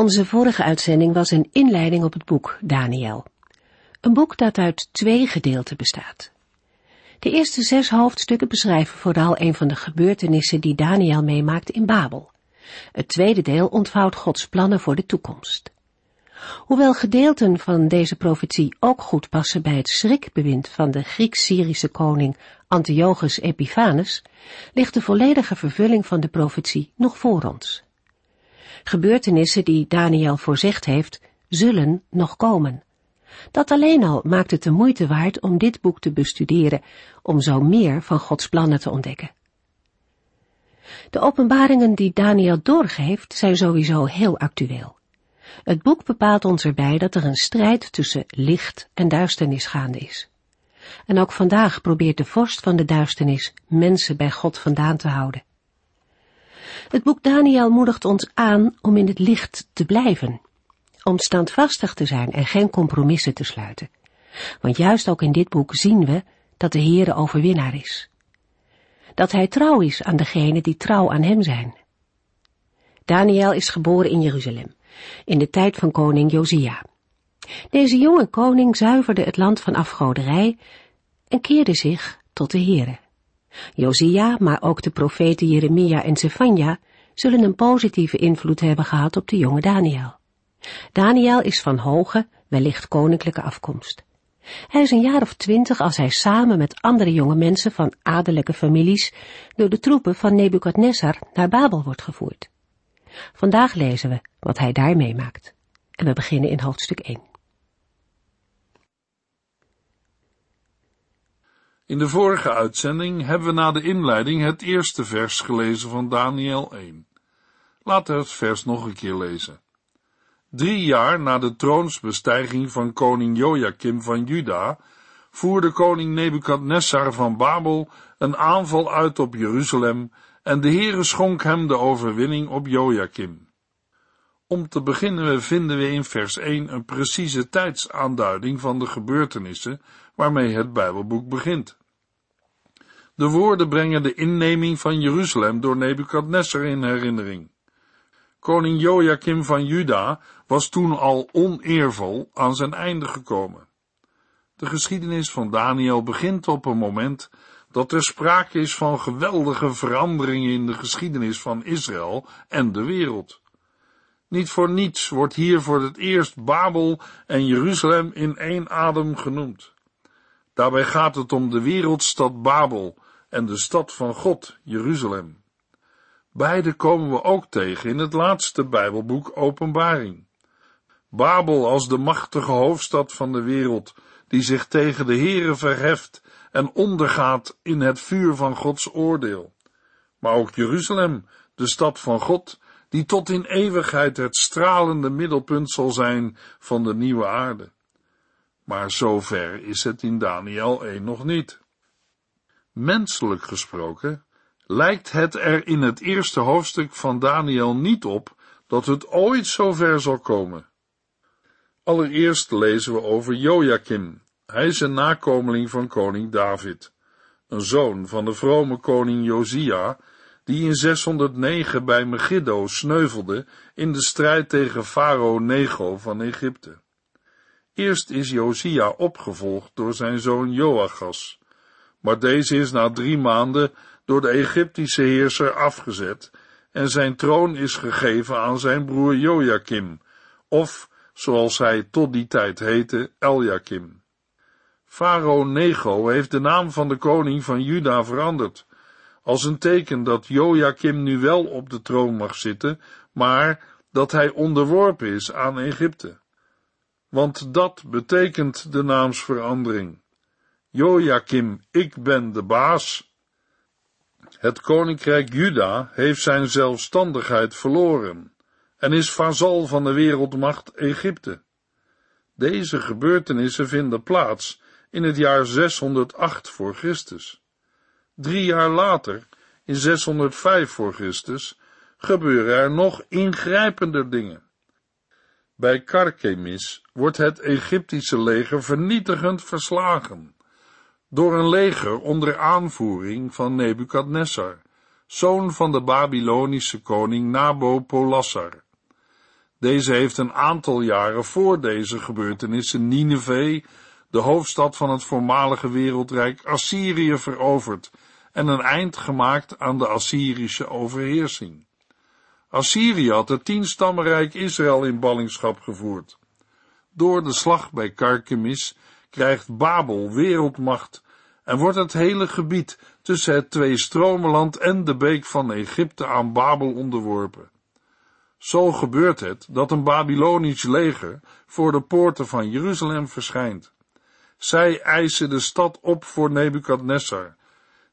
Onze vorige uitzending was een inleiding op het boek Daniel. Een boek dat uit twee gedeelten bestaat. De eerste zes hoofdstukken beschrijven vooral een van de gebeurtenissen die Daniel meemaakt in Babel. Het tweede deel ontvouwt Gods plannen voor de toekomst. Hoewel gedeelten van deze profetie ook goed passen bij het schrikbewind van de Grieks-Syrische koning Antiochus Epiphanes, ligt de volledige vervulling van de profetie nog voor ons. Gebeurtenissen die Daniel voorzegd heeft, zullen nog komen. Dat alleen al maakt het de moeite waard om dit boek te bestuderen, om zo meer van Gods plannen te ontdekken. De openbaringen die Daniel doorgeeft zijn sowieso heel actueel. Het boek bepaalt ons erbij dat er een strijd tussen licht en duisternis gaande is. En ook vandaag probeert de vorst van de duisternis mensen bij God vandaan te houden. Het boek Daniel moedigt ons aan om in het licht te blijven, om standvastig te zijn en geen compromissen te sluiten. Want juist ook in dit boek zien we dat de Heere overwinnaar is. Dat hij trouw is aan degenen die trouw aan hem zijn. Daniel is geboren in Jeruzalem, in de tijd van koning Josia. Deze jonge koning zuiverde het land van afgoderij en keerde zich tot de Heere. Josia, maar ook de profeten Jeremia en Zefania zullen een positieve invloed hebben gehad op de jonge Daniel. Daniel is van hoge, wellicht koninklijke afkomst. Hij is een jaar of twintig als hij samen met andere jonge mensen van adellijke families door de troepen van Nebukadnessar naar Babel wordt gevoerd. Vandaag lezen we wat hij daar meemaakt. En we beginnen in hoofdstuk 1. In de vorige uitzending hebben we na de inleiding het eerste vers gelezen van Daniel 1. Laten we het vers nog een keer lezen. Drie jaar na de troonsbestijging van koning Joachim van Juda, voerde koning Nebukadnessar van Babel een aanval uit op Jeruzalem en de Heere schonk hem de overwinning op Joachim. Om te beginnen vinden we in vers 1 een precieze tijdsaanduiding van de gebeurtenissen waarmee het Bijbelboek begint. De woorden brengen de inneming van Jeruzalem door Nebukadnessar in herinnering. Koning Joachim van Juda was toen al oneervol aan zijn einde gekomen. De geschiedenis van Daniel begint op een moment dat er sprake is van geweldige veranderingen in de geschiedenis van Israël en de wereld. Niet voor niets wordt hier voor het eerst Babel en Jeruzalem in één adem genoemd. Daarbij gaat het om de wereldstad Babel en de stad van God, Jeruzalem. Beide komen we ook tegen in het laatste Bijbelboek Openbaring. Babel als de machtige hoofdstad van de wereld, die zich tegen de Heere verheft en ondergaat in het vuur van Gods oordeel. Maar ook Jeruzalem, de stad van God, die tot in eeuwigheid het stralende middelpunt zal zijn van de nieuwe aarde. Maar zover is het in Daniel 1 nog niet. Menselijk gesproken lijkt het er in het eerste hoofdstuk van Daniel niet op dat het ooit zover zal komen. Allereerst lezen we over Joachim. Hij is een nakomeling van koning David, een zoon van de vrome koning Josia, die in 609 bij Megiddo sneuvelde in de strijd tegen farao Nego van Egypte. Eerst is Josia opgevolgd door zijn zoon Joachas, maar deze is na drie maanden door de Egyptische heerser afgezet en zijn troon is gegeven aan zijn broer Joachim, of, zoals hij tot die tijd heette, Eljakim. Farao Nego heeft de naam van de koning van Juda veranderd, als een teken dat Joachim nu wel op de troon mag zitten, maar dat hij onderworpen is aan Egypte. Want dat betekent de naamsverandering. Joachim, ik ben de baas. Het koninkrijk Juda heeft zijn zelfstandigheid verloren en is vazal van de wereldmacht Egypte. Deze gebeurtenissen vinden plaats in het jaar 608 voor Christus. Drie jaar later, in 605 voor Christus, gebeuren er nog ingrijpender dingen. Bij Karkemis wordt het Egyptische leger vernietigend verslagen door een leger onder aanvoering van Nebukadnessar, zoon van de Babylonische koning Nabopolassar. Deze heeft een aantal jaren voor deze gebeurtenissen Nineveh, de hoofdstad van het voormalige wereldrijk Assyrië, veroverd en een eind gemaakt aan de Assyrische overheersing. Assyrië had het tienstammenrijk Israël in ballingschap gevoerd. Door de slag bij Karkemis krijgt Babel wereldmacht en wordt het hele gebied tussen het twee stromenland en de beek van Egypte aan Babel onderworpen. Zo gebeurt het dat een Babylonisch leger voor de poorten van Jeruzalem verschijnt. Zij eisen de stad op voor Nebukadnessar,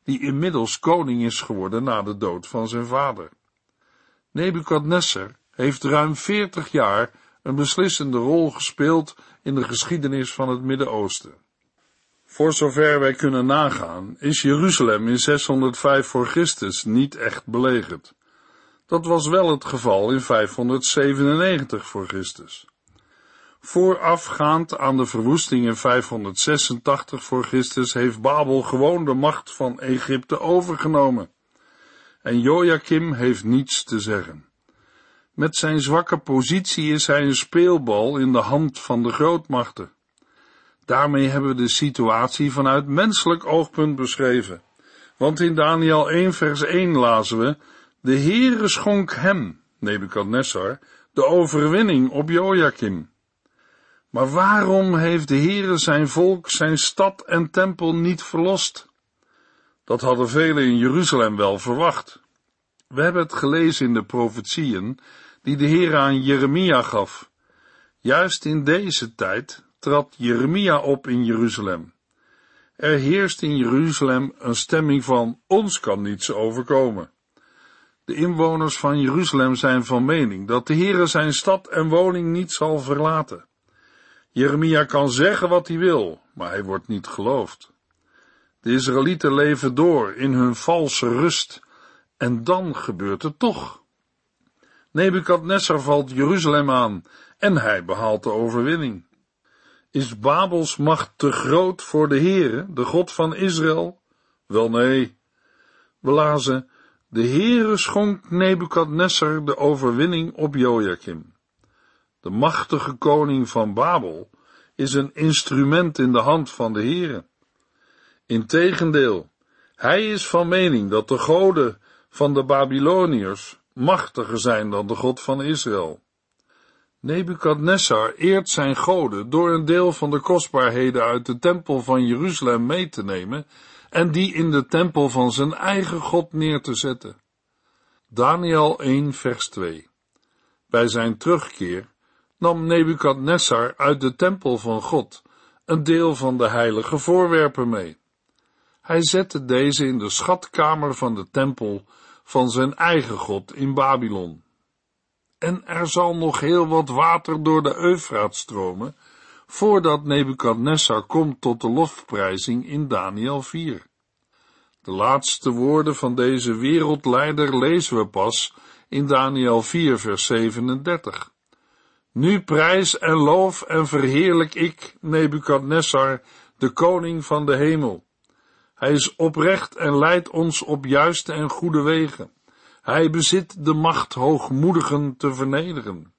die inmiddels koning is geworden na de dood van zijn vader. Nebukadnessar heeft ruim veertig jaar een beslissende rol gespeeld in de geschiedenis van het Midden-Oosten. Voor zover wij kunnen nagaan, is Jeruzalem in 605 voor Christus niet echt belegerd. Dat was wel het geval in 597 voor Christus. Voorafgaand aan de verwoesting in 586 voor Christus heeft Babel gewoon de macht van Egypte overgenomen. En Joachim heeft niets te zeggen. Met zijn zwakke positie is hij een speelbal in de hand van de grootmachten. Daarmee hebben we de situatie vanuit menselijk oogpunt beschreven. Want in Daniel 1 vers 1 lazen we, de Heere schonk hem, Nebukadnessar, de overwinning op Joachim. Maar waarom heeft de Heere zijn volk, zijn stad en tempel niet verlost? Dat hadden velen in Jeruzalem wel verwacht. We hebben het gelezen in de profetieën die de Heer aan Jeremia gaf. Juist in deze tijd trad Jeremia op in Jeruzalem. Er heerst in Jeruzalem een stemming van ons kan niets overkomen. De inwoners van Jeruzalem zijn van mening dat de Heere zijn stad en woning niet zal verlaten. Jeremia kan zeggen wat hij wil, maar hij wordt niet geloofd. De Israëlieten leven door in hun valse rust, en dan gebeurt het toch. Nebukadnessar valt Jeruzalem aan en hij behaalt de overwinning. Is Babels macht te groot voor de Heere, de God van Israël? Wel nee. We lazen, de Heere schonk Nebukadnessar de overwinning op Joachim. De machtige koning van Babel is een instrument in de hand van de Heere. Integendeel, hij is van mening dat de goden van de Babyloniërs machtiger zijn dan de God van Israël. Nebukadnessar eert zijn goden door een deel van de kostbaarheden uit de tempel van Jeruzalem mee te nemen en die in de tempel van zijn eigen God neer te zetten. Daniel 1 vers 2 Bij zijn terugkeer nam Nebukadnessar uit de tempel van God een deel van de heilige voorwerpen mee. Hij zette deze in de schatkamer van de tempel van zijn eigen God in Babylon en er zal nog heel wat water door de Eufraat stromen, voordat Nebukadnessar komt tot de lofprijzing in Daniel 4. De laatste woorden van deze wereldleider lezen we pas in Daniel 4 vers 37. Nu prijs en loof en verheerlijk ik, Nebukadnessar, de koning van de hemel. Hij is oprecht en leidt ons op juiste en goede wegen. Hij bezit de macht hoogmoedigen te vernederen.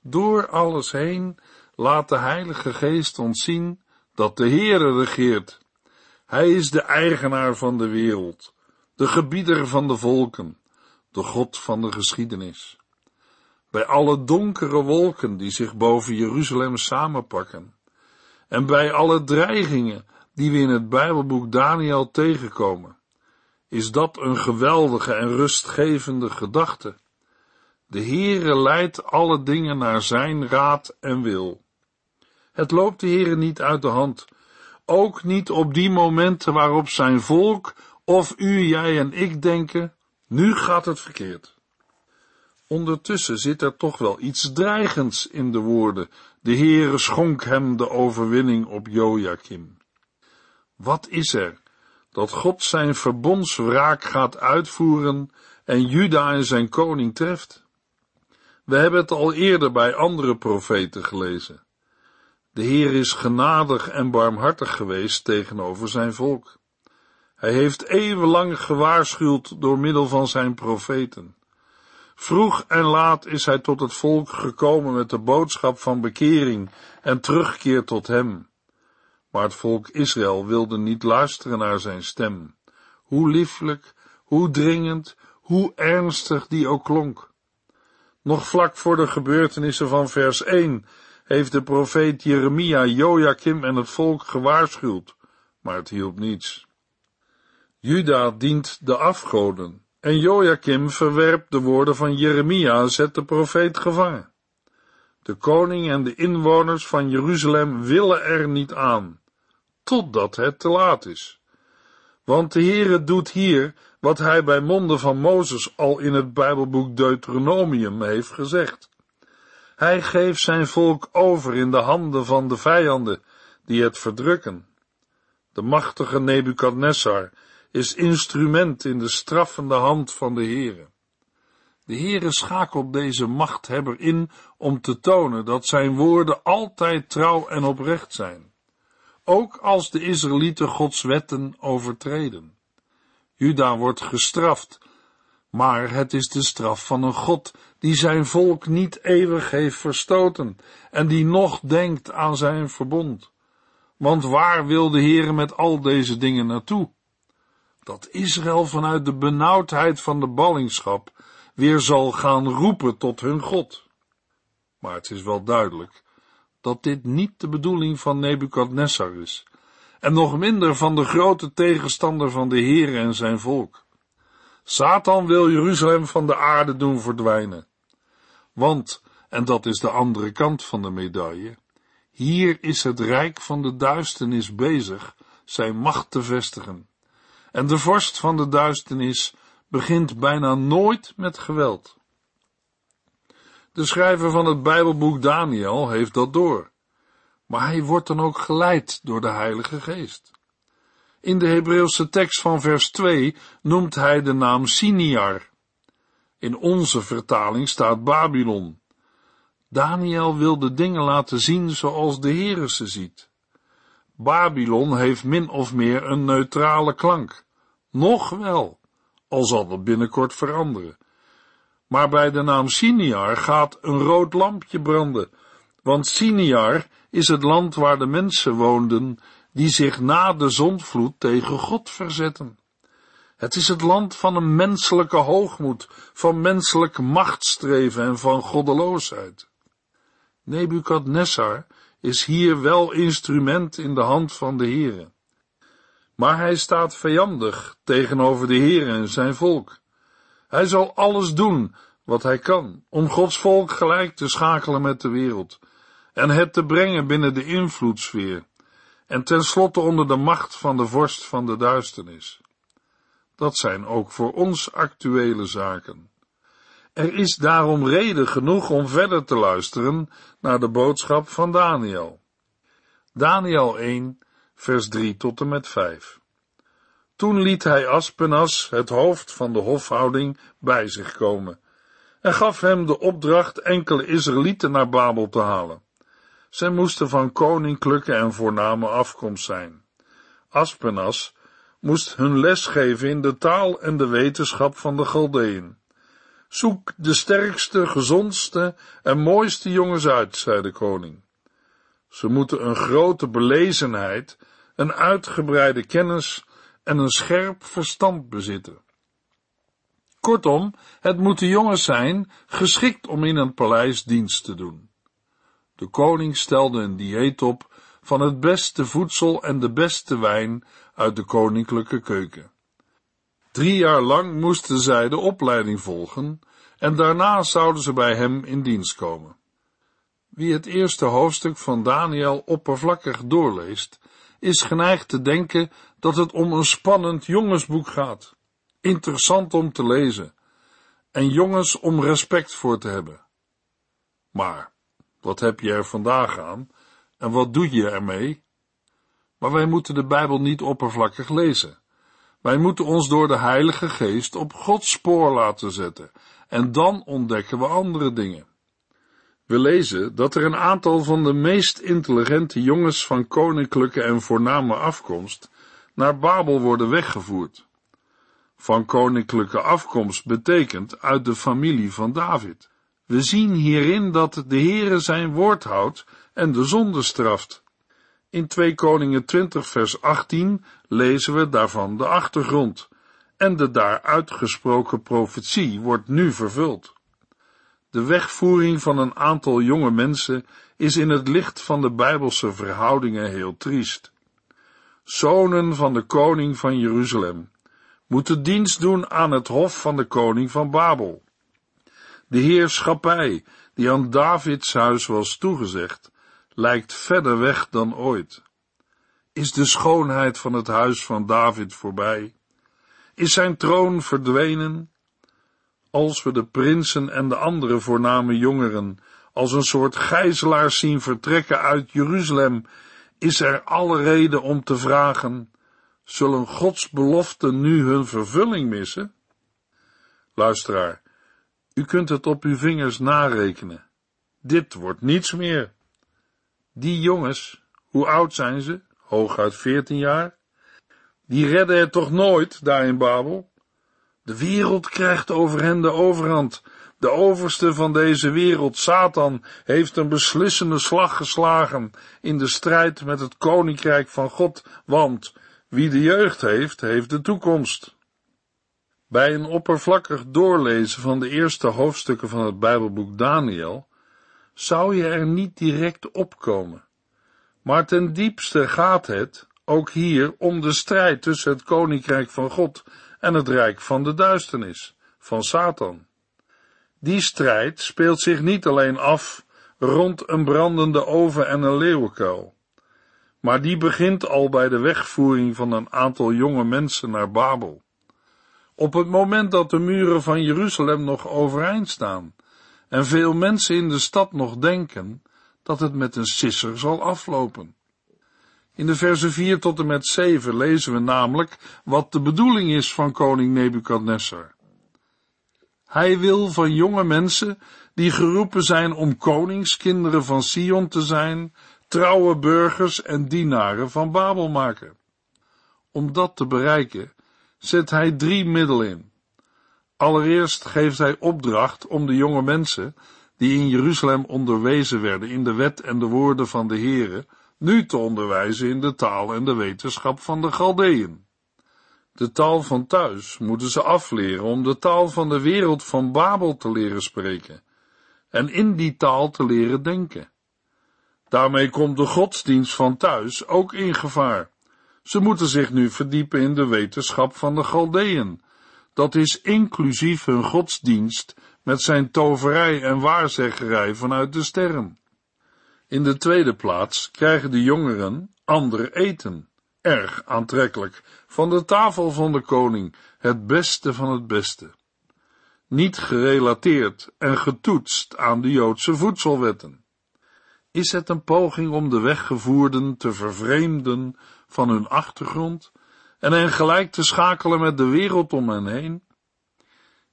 Door alles heen laat de Heilige Geest ons zien dat de Heere regeert. Hij is de eigenaar van de wereld, de gebieder van de volken, de God van de geschiedenis. Bij alle donkere wolken die zich boven Jeruzalem samenpakken, en bij alle dreigingen die we in het Bijbelboek Daniel tegenkomen, is dat een geweldige en rustgevende gedachte. De Heere leidt alle dingen naar zijn raad en wil. Het loopt de Heere niet uit de hand, ook niet op die momenten waarop zijn volk of u, jij en ik denken, nu gaat het verkeerd. Ondertussen zit er toch wel iets dreigends in de woorden. De Heere schonk hem de overwinning op Joachim. Wat is er dat God zijn verbondswraak gaat uitvoeren en Juda en zijn koning treft? We hebben het al eerder bij andere profeten gelezen. De Heer is genadig en barmhartig geweest tegenover zijn volk. Hij heeft eeuwenlang gewaarschuwd door middel van zijn profeten. Vroeg en laat is hij tot het volk gekomen met de boodschap van bekering en terugkeer tot hem. Maar het volk Israël wilde niet luisteren naar zijn stem, hoe lieflijk, hoe dringend, hoe ernstig die ook klonk. Nog vlak voor de gebeurtenissen van vers 1 heeft de profeet Jeremia Joachim en het volk gewaarschuwd, maar het hielp niets. Juda dient de afgoden en Joachim verwerpt de woorden van Jeremia en zet de profeet gevangen. De koning en de inwoners van Jeruzalem willen er niet aan, totdat het te laat is. Want de Heere doet hier wat hij bij monden van Mozes al in het Bijbelboek Deuteronomium heeft gezegd. Hij geeft zijn volk over in de handen van de vijanden die het verdrukken. De machtige Nebukadnessar is instrument in de straffende hand van de Heere. De Heere schakelt deze machthebber in om te tonen dat zijn woorden altijd trouw en oprecht zijn, ook als de Israëlieten Gods wetten overtreden. Juda wordt gestraft, maar het is de straf van een God die zijn volk niet eeuwig heeft verstoten en die nog denkt aan zijn verbond. Want waar wil de Heere met al deze dingen naartoe? dat Israël vanuit de benauwdheid van de ballingschap weer zal gaan roepen tot hun God. Maar het is wel duidelijk dat dit niet de bedoeling van Nebukadnessar is, en nog minder van de grote tegenstander van de Heer en zijn volk. Satan wil Jeruzalem van de aarde doen verdwijnen. Want, en dat is de andere kant van de medaille, hier is het rijk van de duisternis bezig zijn macht te vestigen. En de vorst van de duisternis begint bijna nooit met geweld. De schrijver van het Bijbelboek Daniel heeft dat door, maar hij wordt dan ook geleid door de Heilige Geest. In de Hebreeuwse tekst van vers 2 noemt hij de naam Siniar. In onze vertaling staat Babylon. Daniel wil de dingen laten zien zoals de Heere ze ziet. Babylon heeft min of meer een neutrale klank. Nog wel, al zal dat binnenkort veranderen. Maar bij de naam Siniar gaat een rood lampje branden, want Siniar is het land waar de mensen woonden die zich na de zondvloed tegen God verzetten. Het is het land van een menselijke hoogmoed, van menselijk machtsstreven en van goddeloosheid. Nebukadnessar is hier wel instrument in de hand van de Heere maar hij staat vijandig tegenover de Heer en zijn volk. Hij zal alles doen wat hij kan om Gods volk gelijk te schakelen met de wereld en het te brengen binnen de invloedssfeer en tenslotte onder de macht van de vorst van de duisternis. Dat zijn ook voor ons actuele zaken. Er is daarom reden genoeg om verder te luisteren naar de boodschap van Daniel. Daniel 1 vers 3 tot en met 5. Toen liet hij Aspenas, het hoofd van de hofhouding, bij zich komen en gaf hem de opdracht enkele Israëlieten naar Babel te halen. Zij moesten van koninklijke en voorname afkomst zijn. Aspenas moest hun les geven in de taal en de wetenschap van de Galdeën. Zoek de sterkste, gezondste en mooiste jongens uit, zei de koning. Ze moeten een grote belezenheid, een uitgebreide kennis en een scherp verstand bezitten. Kortom, het moeten jongens zijn, geschikt om in een paleis dienst te doen. De koning stelde een dieet op van het beste voedsel en de beste wijn uit de koninklijke keuken. Drie jaar lang moesten zij de opleiding volgen en daarna zouden ze bij hem in dienst komen. Wie het eerste hoofdstuk van Daniel oppervlakkig doorleest, is geneigd te denken dat het om een spannend jongensboek gaat. Interessant om te lezen. en jongens om respect voor te hebben. Maar, wat heb je er vandaag aan en wat doe je ermee? Maar wij moeten de Bijbel niet oppervlakkig lezen. Wij moeten ons door de Heilige Geest op Gods spoor laten zetten en dan ontdekken we andere dingen. We lezen dat er een aantal van de meest intelligente jongens van koninklijke en voorname afkomst naar Babel worden weggevoerd. Van koninklijke afkomst betekent uit de familie van David. We zien hierin dat de Heere zijn woord houdt en de zonde straft. In 2 Koningen 20 vers 18 lezen we daarvan de achtergrond en de daar uitgesproken profetie wordt nu vervuld. De wegvoering van een aantal jonge mensen is in het licht van de bijbelse verhoudingen heel triest. Zonen van de koning van Jeruzalem moeten dienst doen aan het hof van de koning van Babel. De heerschappij die aan Davids huis was toegezegd, lijkt verder weg dan ooit. Is de schoonheid van het huis van David voorbij? Is zijn troon verdwenen? Als we de prinsen en de andere voorname jongeren als een soort gijzelaars zien vertrekken uit Jeruzalem, is er alle reden om te vragen, zullen Gods beloften nu hun vervulling missen? Luisteraar, u kunt het op uw vingers narekenen. Dit wordt niets meer. Die jongens, hoe oud zijn ze? Hooguit veertien jaar? Die redden het toch nooit daar in Babel? De wereld krijgt over hen de overhand. De overste van deze wereld, Satan, heeft een beslissende slag geslagen in de strijd met het koninkrijk van God, want wie de jeugd heeft, heeft de toekomst. Bij een oppervlakkig doorlezen van de eerste hoofdstukken van het Bijbelboek Daniel zou je er niet direct opkomen. Maar ten diepste gaat het, ook hier, om de strijd tussen het koninkrijk van God en het rijk van de duisternis, van Satan. Die strijd speelt zich niet alleen af rond een brandende oven en een leeuwenkuil, maar die begint al bij de wegvoering van een aantal jonge mensen naar Babel. Op het moment dat de muren van Jeruzalem nog overeind staan en veel mensen in de stad nog denken dat het met een sisser zal aflopen. In de versen 4 tot en met 7 lezen we namelijk wat de bedoeling is van koning Nebukadnessar. Hij wil van jonge mensen die geroepen zijn om koningskinderen van Sion te zijn, trouwe burgers en dienaren van Babel maken. Om dat te bereiken zet hij drie middelen in. Allereerst geeft hij opdracht om de jonge mensen, die in Jeruzalem onderwezen werden in de wet en de woorden van de Heere, nu te onderwijzen in de taal en de wetenschap van de Galdeën. De taal van thuis moeten ze afleren om de taal van de wereld van Babel te leren spreken en in die taal te leren denken. Daarmee komt de godsdienst van thuis ook in gevaar. Ze moeten zich nu verdiepen in de wetenschap van de Galdeën. Dat is inclusief hun godsdienst met zijn toverij en waarzeggerij vanuit de sterren. In de tweede plaats krijgen de jongeren ander eten, erg aantrekkelijk, van de tafel van de koning, het beste van het beste. Niet gerelateerd en getoetst aan de Joodse voedselwetten. Is het een poging om de weggevoerden te vervreemden van hun achtergrond en hen gelijk te schakelen met de wereld om hen heen?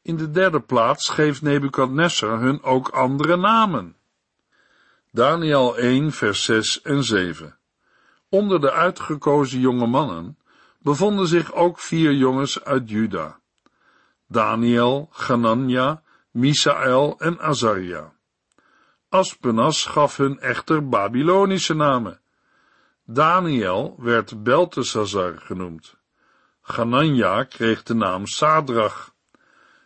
In de derde plaats geeft Nebukadnessar hun ook andere namen. Daniel 1, vers 6 en 7. Onder de uitgekozen jonge mannen bevonden zich ook vier jongens uit Juda. Daniel, Ganania, Misaël en Azaria. Aspenas gaf hun echter Babylonische namen. Daniel werd Beltesazar genoemd. Ganania kreeg de naam Sadrach.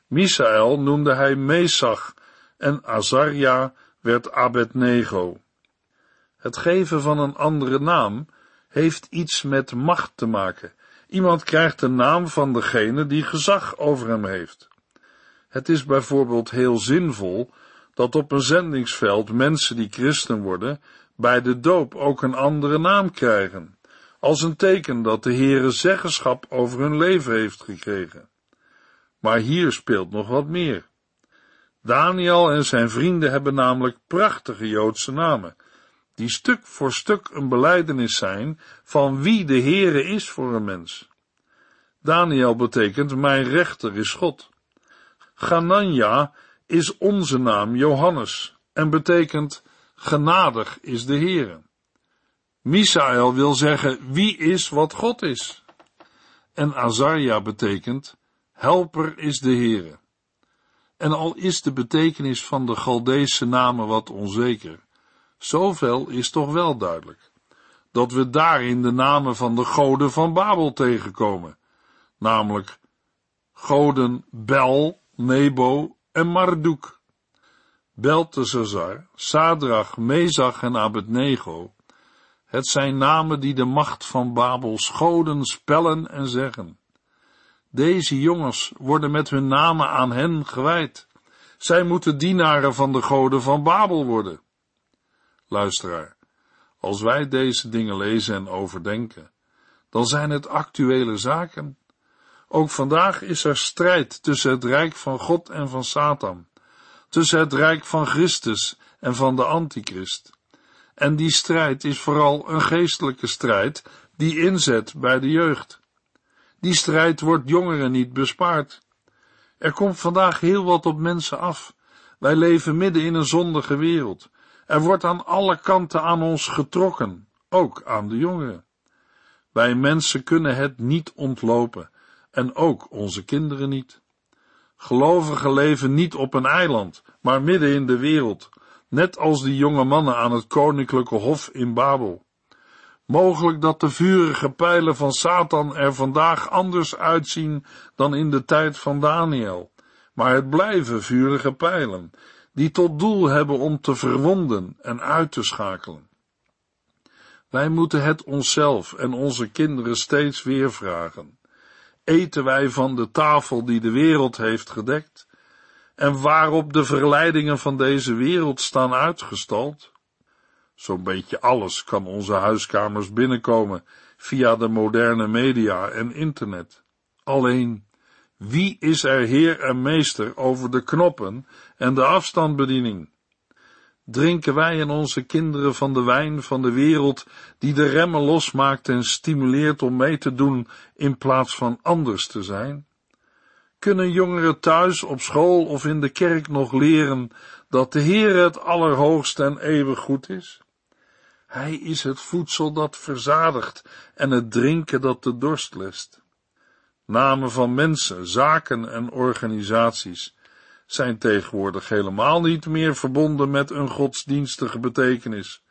Misaël noemde hij Mesach en Azaria werd Abednego. Het geven van een andere naam heeft iets met macht te maken. Iemand krijgt de naam van degene die gezag over hem heeft. Het is bijvoorbeeld heel zinvol dat op een zendingsveld mensen die christen worden, bij de doop ook een andere naam krijgen, als een teken dat de Heere zeggenschap over hun leven heeft gekregen. Maar hier speelt nog wat meer. Daniel en zijn vrienden hebben namelijk prachtige Joodse namen, die stuk voor stuk een beleidenis zijn van wie de Heere is voor een mens. Daniel betekent mijn rechter is God. Ganania is onze naam Johannes en betekent genadig is de Heere. Misael wil zeggen wie is wat God is. En Azaria betekent helper is de Heere. En al is de betekenis van de Galdeese namen wat onzeker, zoveel is toch wel duidelijk, dat we daarin de namen van de goden van Babel tegenkomen, namelijk goden Bel, Nebo en Marduk. Beltesazar, Sadrach, Mezach en Abednego, het zijn namen die de macht van Babels goden spellen en zeggen. Deze jongens worden met hun namen aan hen gewijd. Zij moeten dienaren van de goden van Babel worden. Luisteraar, als wij deze dingen lezen en overdenken, dan zijn het actuele zaken. Ook vandaag is er strijd tussen het rijk van God en van Satan, tussen het rijk van Christus en van de Antichrist. En die strijd is vooral een geestelijke strijd die inzet bij de jeugd. Die strijd wordt jongeren niet bespaard. Er komt vandaag heel wat op mensen af. Wij leven midden in een zondige wereld. Er wordt aan alle kanten aan ons getrokken, ook aan de jongeren. Wij mensen kunnen het niet ontlopen, en ook onze kinderen niet. Gelovigen leven niet op een eiland, maar midden in de wereld, net als die jonge mannen aan het koninklijke hof in Babel. Mogelijk dat de vurige pijlen van Satan er vandaag anders uitzien dan in de tijd van Daniel, maar het blijven vurige pijlen, die tot doel hebben om te verwonden en uit te schakelen. Wij moeten het onszelf en onze kinderen steeds weer vragen. Eten wij van de tafel die de wereld heeft gedekt en waarop de verleidingen van deze wereld staan uitgestald? Zo'n beetje alles kan onze huiskamers binnenkomen via de moderne media en internet. Alleen, wie is er heer en meester over de knoppen en de afstandsbediening? Drinken wij en onze kinderen van de wijn van de wereld die de remmen losmaakt en stimuleert om mee te doen in plaats van anders te zijn? Kunnen jongeren thuis, op school of in de kerk nog leren dat de Heer het allerhoogste en eeuwig goed is? Hij is het voedsel dat verzadigt en het drinken dat de dorst lest. Namen van mensen, zaken en organisaties zijn tegenwoordig helemaal niet meer verbonden met een godsdienstige betekenis.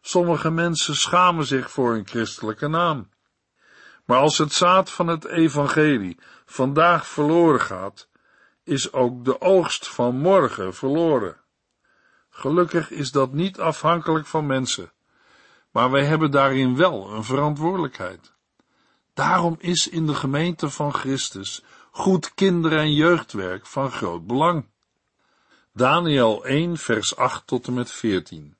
Sommige mensen schamen zich voor een christelijke naam. Maar als het zaad van het evangelie vandaag verloren gaat, is ook de oogst van morgen verloren. Gelukkig is dat niet afhankelijk van mensen maar wij hebben daarin wel een verantwoordelijkheid. Daarom is in de gemeente van Christus goed kinder- en jeugdwerk van groot belang. Daniel 1, vers 8 tot en met 14.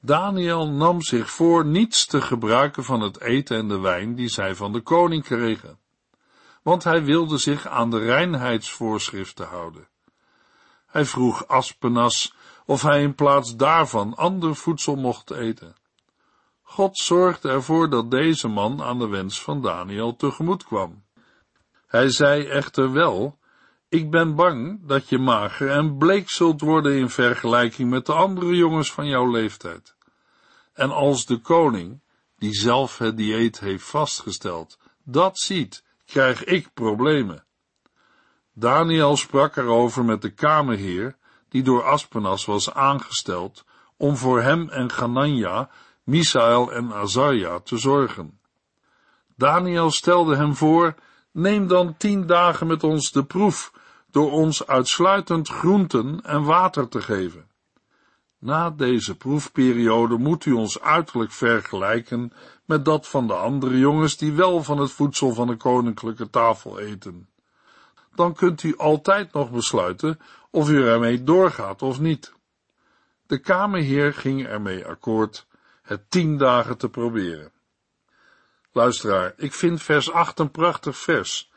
Daniel nam zich voor niets te gebruiken van het eten en de wijn die zij van de koning kregen, want hij wilde zich aan de reinheidsvoorschriften houden. Hij vroeg Aspenas of hij in plaats daarvan ander voedsel mocht eten. God zorgde ervoor dat deze man aan de wens van Daniel tegemoet kwam. Hij zei echter wel, ik ben bang dat je mager en bleek zult worden in vergelijking met de andere jongens van jouw leeftijd. En als de koning, die zelf het dieet heeft vastgesteld, dat ziet, krijg ik problemen. Daniel sprak erover met de kamerheer, die door Aspenas was aangesteld, om voor hem en Ganania Misaël en Azaria te zorgen. Daniel stelde hem voor, neem dan tien dagen met ons de proef, door ons uitsluitend groenten en water te geven. Na deze proefperiode moet u ons uiterlijk vergelijken met dat van de andere jongens die wel van het voedsel van de koninklijke tafel eten. Dan kunt u altijd nog besluiten of u ermee doorgaat of niet. De kamerheer ging ermee akkoord het tien dagen te proberen. Luisteraar, ik vind vers 8 een prachtig vers,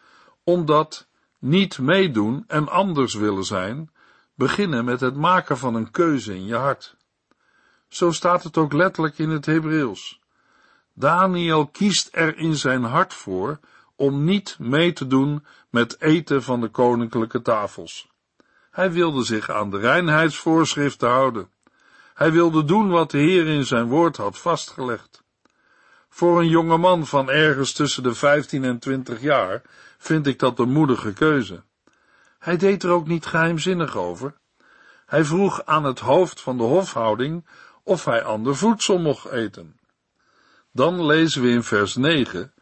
omdat niet meedoen en anders willen zijn, beginnen met het maken van een keuze in je hart. Zo staat het ook letterlijk in het Hebreeuws. Daniel kiest er in zijn hart voor om niet mee te doen met eten van de koninklijke tafels. Hij wilde zich aan de reinheidsvoorschriften houden. Hij wilde doen wat de Heer in zijn woord had vastgelegd. Voor een jonge man van ergens tussen de 15 en 20 jaar vind ik dat een moedige keuze. Hij deed er ook niet geheimzinnig over. Hij vroeg aan het hoofd van de hofhouding of hij ander voedsel mocht eten. Dan lezen we in vers 9: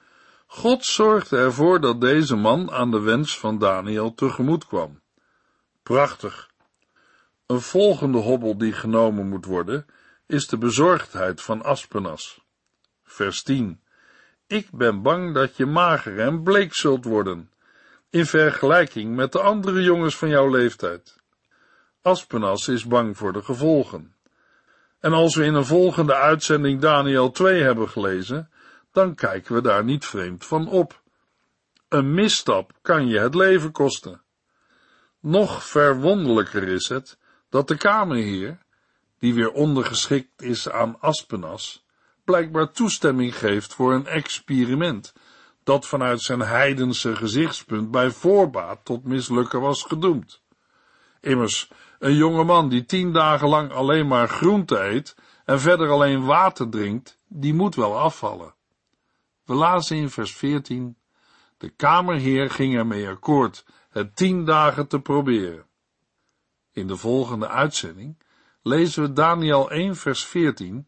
God zorgde ervoor dat deze man aan de wens van Daniel tegemoet kwam. Prachtig. Een volgende hobbel die genomen moet worden, is de bezorgdheid van Aspenas. Vers 10. Ik ben bang dat je mager en bleek zult worden, in vergelijking met de andere jongens van jouw leeftijd. Aspenas is bang voor de gevolgen. En als we in een volgende uitzending Daniel 2 hebben gelezen, dan kijken we daar niet vreemd van op. Een misstap kan je het leven kosten. Nog verwonderlijker is het dat de kamerheer, die weer ondergeschikt is aan Aspenas, blijkbaar toestemming geeft voor een experiment dat vanuit zijn heidense gezichtspunt bij voorbaat tot mislukken was gedoemd. Immers, een jonge man die tien dagen lang alleen maar groente eet en verder alleen water drinkt, die moet wel afvallen. We lazen in vers 14, de kamerheer ging ermee akkoord het tien dagen te proberen. In de volgende uitzending lezen we Daniel 1 vers 14